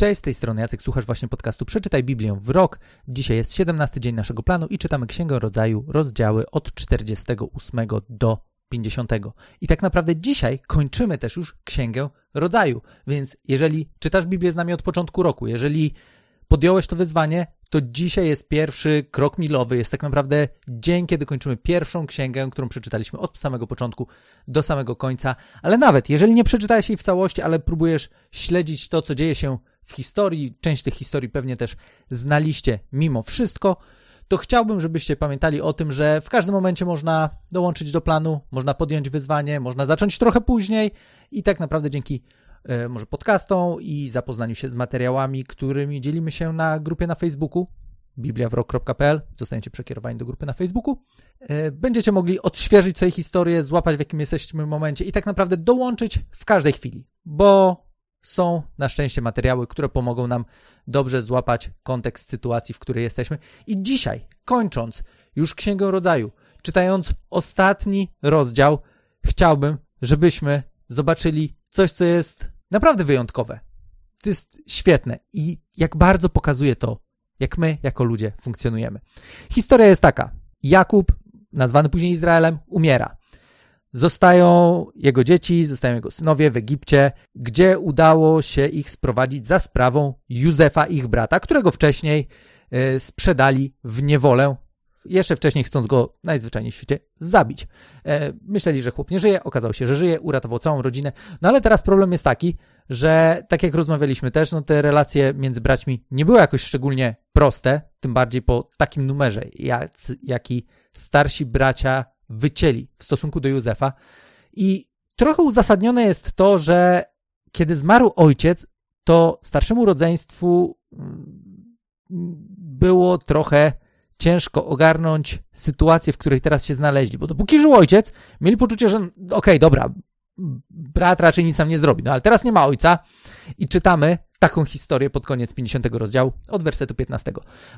Cześć, z tej strony Jacek, słuchasz właśnie podcastu Przeczytaj Biblię w rok. Dzisiaj jest 17 dzień naszego planu i czytamy Księgę Rodzaju, rozdziały od 48 do 50. I tak naprawdę dzisiaj kończymy też już Księgę Rodzaju, więc jeżeli czytasz Biblię z nami od początku roku, jeżeli podjąłeś to wyzwanie, to dzisiaj jest pierwszy krok milowy. Jest tak naprawdę dzień, kiedy kończymy pierwszą księgę, którą przeczytaliśmy od samego początku do samego końca. Ale nawet jeżeli nie przeczytałeś jej w całości, ale próbujesz śledzić to, co dzieje się w historii, część tych historii pewnie też znaliście mimo wszystko, to chciałbym, żebyście pamiętali o tym, że w każdym momencie można dołączyć do planu, można podjąć wyzwanie, można zacząć trochę później i tak naprawdę dzięki e, może podcastom i zapoznaniu się z materiałami, którymi dzielimy się na grupie na Facebooku bibliawrok.pl, zostaniecie przekierowani do grupy na Facebooku. E, będziecie mogli odświeżyć sobie historię, złapać w jakim jesteśmy momencie i tak naprawdę dołączyć w każdej chwili, bo są na szczęście materiały, które pomogą nam dobrze złapać kontekst sytuacji, w której jesteśmy. I dzisiaj, kończąc już Księgę Rodzaju, czytając ostatni rozdział, chciałbym, żebyśmy zobaczyli coś, co jest naprawdę wyjątkowe. To jest świetne i jak bardzo pokazuje to, jak my, jako ludzie, funkcjonujemy. Historia jest taka. Jakub, nazwany później Izraelem, umiera. Zostają jego dzieci, zostają jego synowie w Egipcie, gdzie udało się ich sprowadzić za sprawą Józefa, ich brata, którego wcześniej e, sprzedali w niewolę. Jeszcze wcześniej chcąc go najzwyczajniej w świecie zabić. E, myśleli, że chłop nie żyje, okazało się, że żyje, uratował całą rodzinę. No ale teraz problem jest taki, że tak jak rozmawialiśmy też, no te relacje między braćmi nie były jakoś szczególnie proste, tym bardziej po takim numerze, jak, jaki starsi bracia wycięli w stosunku do Józefa. I trochę uzasadnione jest to, że kiedy zmarł ojciec, to starszemu rodzeństwu mm, było trochę ciężko ogarnąć sytuację, w której teraz się znaleźli. Bo dopóki żył ojciec, mieli poczucie, że okej, okay, dobra, brat raczej nic nam nie zrobi. No ale teraz nie ma ojca i czytamy taką historię pod koniec 50 rozdziału od wersetu 15.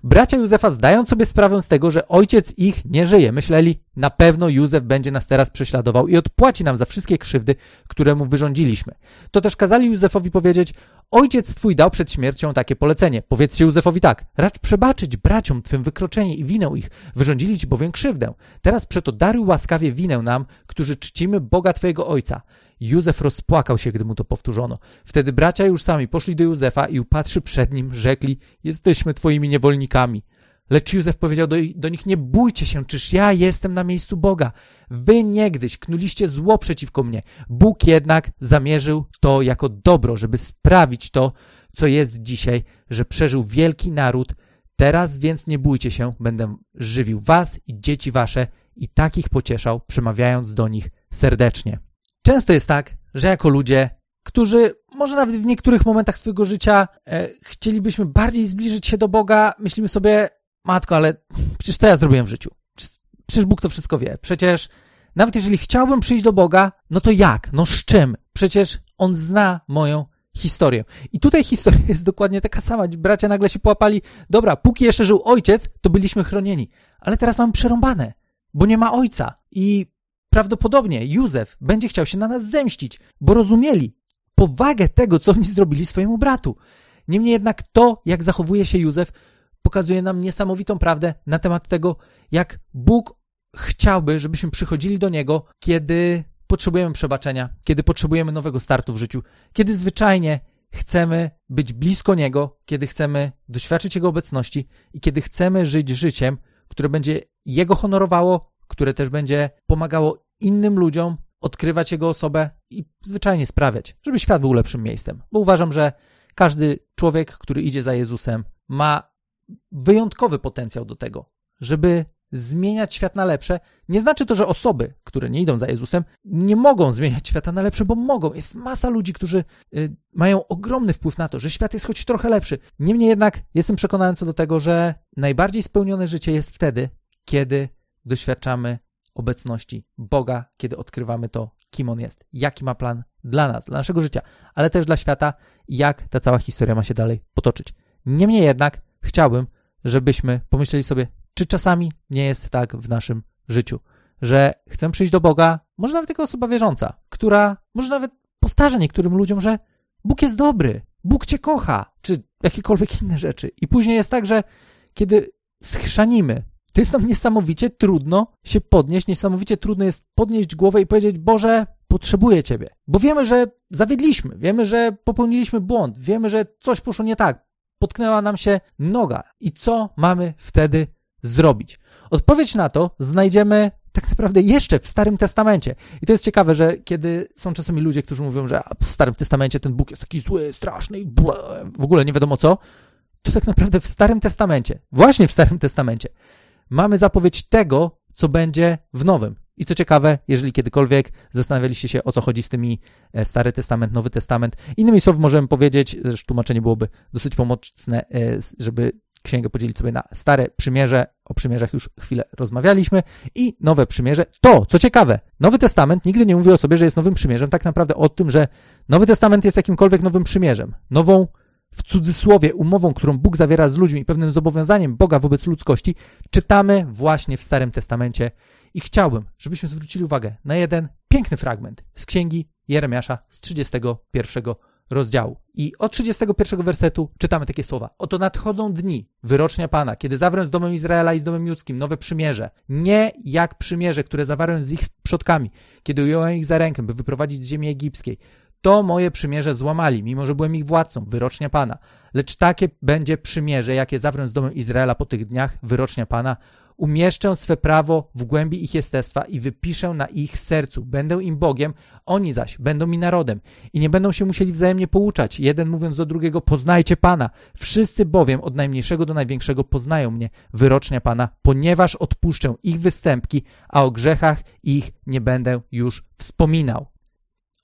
Bracia Józefa zdają sobie sprawę z tego, że ojciec ich nie żyje. Myśleli, na pewno Józef będzie nas teraz prześladował i odpłaci nam za wszystkie krzywdy, które mu wyrządziliśmy. To też kazali Józefowi powiedzieć, ojciec twój dał przed śmiercią takie polecenie. Powiedzcie Józefowi tak, racz przebaczyć braciom twym wykroczenie i winę ich, wyrządzili ci bowiem krzywdę. Teraz przeto daruj łaskawie winę nam, którzy czcimy Boga twojego ojca. Józef rozpłakał się, gdy mu to powtórzono. Wtedy bracia już sami poszli do Józefa i upatrzy przed nim, rzekli, jesteśmy twoimi niewolnikami. Lecz Józef powiedział do, do, nich, nie bójcie się, czyż ja jestem na miejscu Boga. Wy niegdyś knuliście zło przeciwko mnie. Bóg jednak zamierzył to jako dobro, żeby sprawić to, co jest dzisiaj, że przeżył wielki naród. Teraz więc nie bójcie się, będę żywił was i dzieci wasze i takich pocieszał, przemawiając do nich serdecznie. Często jest tak, że jako ludzie, którzy może nawet w niektórych momentach swojego życia e, chcielibyśmy bardziej zbliżyć się do Boga, myślimy sobie, matko, ale przecież co ja zrobiłem w życiu? Przecież Bóg to wszystko wie. Przecież nawet jeżeli chciałbym przyjść do Boga, no to jak? No z czym? Przecież On zna moją historię. I tutaj historia jest dokładnie taka sama. Bracia nagle się połapali. Dobra, póki jeszcze żył ojciec, to byliśmy chronieni. Ale teraz mamy przerąbane, bo nie ma ojca. I Prawdopodobnie Józef będzie chciał się na nas zemścić, bo rozumieli powagę tego, co oni zrobili swojemu bratu. Niemniej jednak to, jak zachowuje się Józef, pokazuje nam niesamowitą prawdę na temat tego, jak Bóg chciałby, żebyśmy przychodzili do Niego, kiedy potrzebujemy przebaczenia, kiedy potrzebujemy nowego startu w życiu, kiedy zwyczajnie chcemy być blisko Niego, kiedy chcemy doświadczyć Jego obecności i kiedy chcemy żyć życiem, które będzie Jego honorowało, które też będzie pomagało innym ludziom odkrywać jego osobę i zwyczajnie sprawiać, żeby świat był lepszym miejscem. Bo uważam, że każdy człowiek, który idzie za Jezusem, ma wyjątkowy potencjał do tego, żeby zmieniać świat na lepsze. Nie znaczy to, że osoby, które nie idą za Jezusem, nie mogą zmieniać świata na lepsze, bo mogą. Jest masa ludzi, którzy y, mają ogromny wpływ na to, że świat jest choć trochę lepszy. Niemniej jednak jestem przekonany co do tego, że najbardziej spełnione życie jest wtedy, kiedy doświadczamy obecności Boga, kiedy odkrywamy to, kim On jest, jaki ma plan dla nas, dla naszego życia, ale też dla świata, jak ta cała historia ma się dalej potoczyć. Niemniej jednak chciałbym, żebyśmy pomyśleli sobie, czy czasami nie jest tak w naszym życiu, że chcę przyjść do Boga, może nawet jako osoba wierząca, która może nawet powtarza niektórym ludziom, że Bóg jest dobry, Bóg cię kocha, czy jakiekolwiek inne rzeczy. I później jest tak, że kiedy schrzanimy, to jest nam niesamowicie trudno się podnieść, niesamowicie trudno jest podnieść głowę i powiedzieć, Boże, potrzebuję Ciebie. Bo wiemy, że zawiedliśmy, wiemy, że popełniliśmy błąd, wiemy, że coś poszło nie tak, potknęła nam się noga. I co mamy wtedy zrobić? Odpowiedź na to znajdziemy tak naprawdę jeszcze w Starym Testamencie. I to jest ciekawe, że kiedy są czasami ludzie, którzy mówią, że w Starym Testamencie ten Bóg jest taki zły, straszny i w ogóle nie wiadomo co, to tak naprawdę w Starym Testamencie, właśnie w Starym Testamencie, mamy zapowiedź tego, co będzie w Nowym. I co ciekawe, jeżeli kiedykolwiek zastanawialiście się, o co chodzi z tymi e, Stary Testament, Nowy Testament, innymi słowy możemy powiedzieć, że tłumaczenie byłoby dosyć pomocne, e, żeby księgę podzielić sobie na Stare Przymierze, o przymierzach już chwilę rozmawialiśmy, i Nowe Przymierze. To, co ciekawe, Nowy Testament nigdy nie mówi o sobie, że jest Nowym Przymierzem, tak naprawdę o tym, że Nowy Testament jest jakimkolwiek Nowym Przymierzem, nową w cudzysłowie umową, którą Bóg zawiera z ludźmi, pewnym zobowiązaniem Boga wobec ludzkości, czytamy właśnie w Starym Testamencie. I chciałbym, żebyśmy zwrócili uwagę na jeden piękny fragment z księgi Jeremiasza z 31 rozdziału. I od 31 wersetu czytamy takie słowa. Oto nadchodzą dni, wyrocznia Pana, kiedy zawrę z domem Izraela i z domem ludzkim nowe przymierze. Nie jak przymierze, które zawarłem z ich przodkami, kiedy ująłem ich za rękę, by wyprowadzić z ziemi egipskiej. To moje przymierze złamali, mimo że byłem ich władcą, wyrocznia Pana. Lecz takie będzie przymierze, jakie zawrę z domem Izraela po tych dniach, wyrocznia Pana. Umieszczę swe prawo w głębi ich jestestwa i wypiszę na ich sercu. Będę im Bogiem, oni zaś będą mi narodem. I nie będą się musieli wzajemnie pouczać, jeden mówiąc do drugiego, poznajcie Pana. Wszyscy bowiem od najmniejszego do największego poznają mnie, wyrocznia Pana, ponieważ odpuszczę ich występki, a o grzechach ich nie będę już wspominał.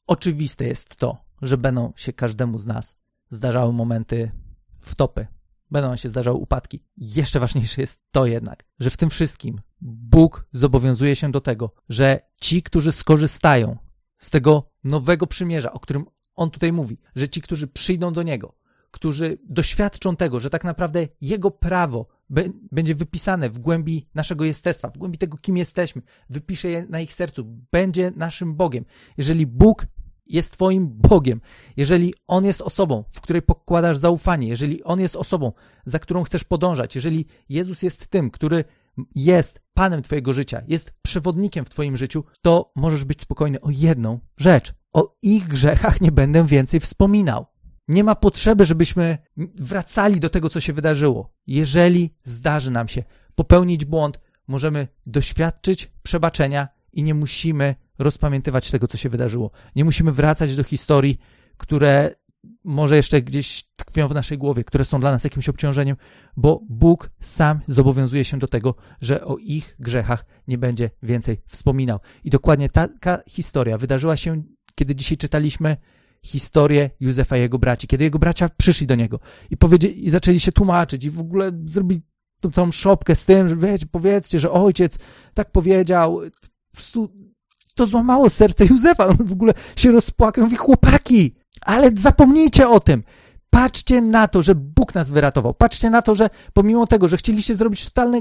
Oczywiste jest to, że będą się każdemu z nas zdarzały momenty wtopy, będą się zdarzały upadki. Jeszcze ważniejsze jest to jednak, że w tym wszystkim Bóg zobowiązuje się do tego, że ci, którzy skorzystają z tego nowego przymierza, o którym on tutaj mówi, że ci, którzy przyjdą do niego, którzy doświadczą tego, że tak naprawdę jego prawo będzie wypisane w głębi naszego jestestwa, w głębi tego, kim jesteśmy, wypisze je na ich sercu, będzie naszym Bogiem. Jeżeli Bóg jest Twoim Bogiem, jeżeli On jest osobą, w której pokładasz zaufanie, jeżeli On jest osobą, za którą chcesz podążać, jeżeli Jezus jest tym, który jest Panem Twojego życia, jest przewodnikiem w Twoim życiu, to możesz być spokojny o jedną rzecz. O ich grzechach nie będę więcej wspominał. Nie ma potrzeby, żebyśmy wracali do tego, co się wydarzyło. Jeżeli zdarzy nam się popełnić błąd, możemy doświadczyć przebaczenia i nie musimy rozpamiętywać tego, co się wydarzyło. Nie musimy wracać do historii, które może jeszcze gdzieś tkwią w naszej głowie, które są dla nas jakimś obciążeniem, bo Bóg sam zobowiązuje się do tego, że o ich grzechach nie będzie więcej wspominał. I dokładnie taka historia wydarzyła się, kiedy dzisiaj czytaliśmy historię Józefa i jego braci, kiedy jego bracia przyszli do niego i, powiedzieli, i zaczęli się tłumaczyć i w ogóle zrobili tą całą szopkę z tym, że wiecie, powiedzcie, że ojciec tak powiedział, po prostu to złamało serce Józefa. On w ogóle się rozpłakał. Mówi, chłopaki, ale zapomnijcie o tym. Patrzcie na to, że Bóg nas wyratował. Patrzcie na to, że pomimo tego, że chcieliście zrobić totalny,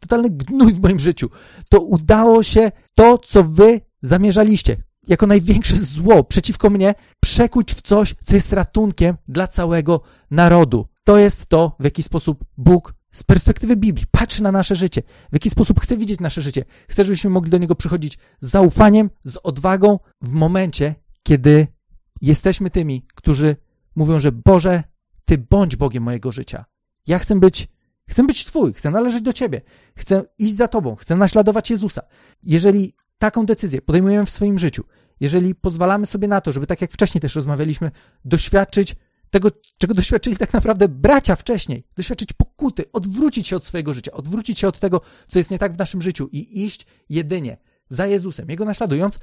totalny gnój w moim życiu, to udało się to, co wy zamierzaliście, jako największe zło przeciwko mnie, przekuć w coś, co jest ratunkiem dla całego narodu. To jest to, w jaki sposób Bóg z perspektywy Biblii patrzy na nasze życie, w jaki sposób chce widzieć nasze życie. Chce, żebyśmy mogli do niego przychodzić z zaufaniem, z odwagą w momencie, kiedy jesteśmy tymi, którzy mówią, że Boże, Ty bądź Bogiem mojego życia. Ja chcę być, chcę być Twój, chcę należeć do Ciebie, chcę iść za Tobą, chcę naśladować Jezusa. Jeżeli taką decyzję podejmujemy w swoim życiu, jeżeli pozwalamy sobie na to, żeby tak jak wcześniej też rozmawialiśmy, doświadczyć tego, czego doświadczyli tak naprawdę bracia wcześniej, doświadczyć pokuty, odwrócić się od swojego życia, odwrócić się od tego, co jest nie tak w naszym życiu i iść jedynie za Jezusem, Jego naśladując,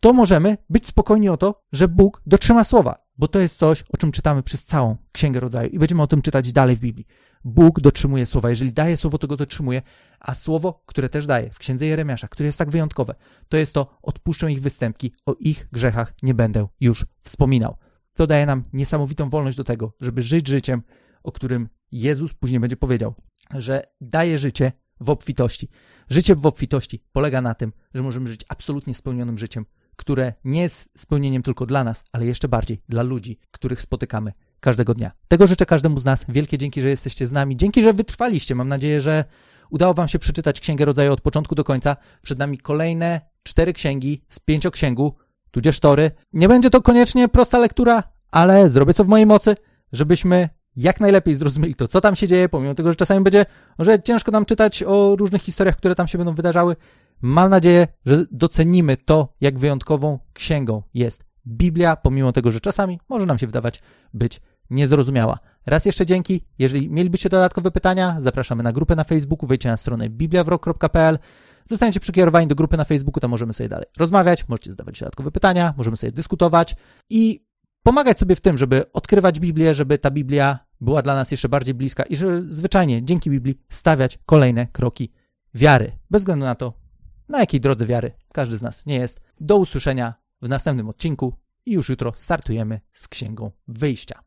to możemy być spokojni o to, że Bóg dotrzyma słowa, bo to jest coś, o czym czytamy przez całą Księgę Rodzaju i będziemy o tym czytać dalej w Biblii. Bóg dotrzymuje słowa. Jeżeli daje słowo, to go dotrzymuje, a słowo, które też daje w Księdze Jeremiasza, które jest tak wyjątkowe, to jest to, odpuszczę ich występki, o ich grzechach nie będę już wspominał. To daje nam niesamowitą wolność do tego, żeby żyć życiem, o którym Jezus później będzie powiedział, że daje życie w obfitości. Życie w obfitości polega na tym, że możemy żyć absolutnie spełnionym życiem, które nie jest spełnieniem tylko dla nas, ale jeszcze bardziej dla ludzi, których spotykamy każdego dnia. Tego życzę każdemu z nas. Wielkie dzięki, że jesteście z nami. Dzięki, że wytrwaliście. Mam nadzieję, że udało Wam się przeczytać Księgę Rodzaju od początku do końca. Przed nami kolejne cztery księgi z pięcioksięgu, tudzież tory. Nie będzie to koniecznie prosta lektura, ale zrobię co w mojej mocy, żebyśmy jak najlepiej zrozumieli to, co tam się dzieje, pomimo tego, że czasami będzie może ciężko nam czytać o różnych historiach, które tam się będą wydarzały. Mam nadzieję, że docenimy to, jak wyjątkową księgą jest Biblia, pomimo tego, że czasami może nam się wydawać być niezrozumiała. Raz jeszcze dzięki. Jeżeli mielibyście dodatkowe pytania, zapraszamy na grupę na Facebooku, wejdźcie na stronę bibliawrok.pl. Zostaniecie przekierowani do grupy na Facebooku, tam możemy sobie dalej rozmawiać, możecie zadawać dodatkowe pytania, możemy sobie dyskutować i pomagać sobie w tym, żeby odkrywać Biblię, żeby ta Biblia była dla nas jeszcze bardziej bliska i żeby zwyczajnie dzięki Biblii stawiać kolejne kroki wiary. Bez względu na to, na jakiej drodze wiary każdy z nas nie jest. Do usłyszenia w następnym odcinku i już jutro startujemy z Księgą Wyjścia.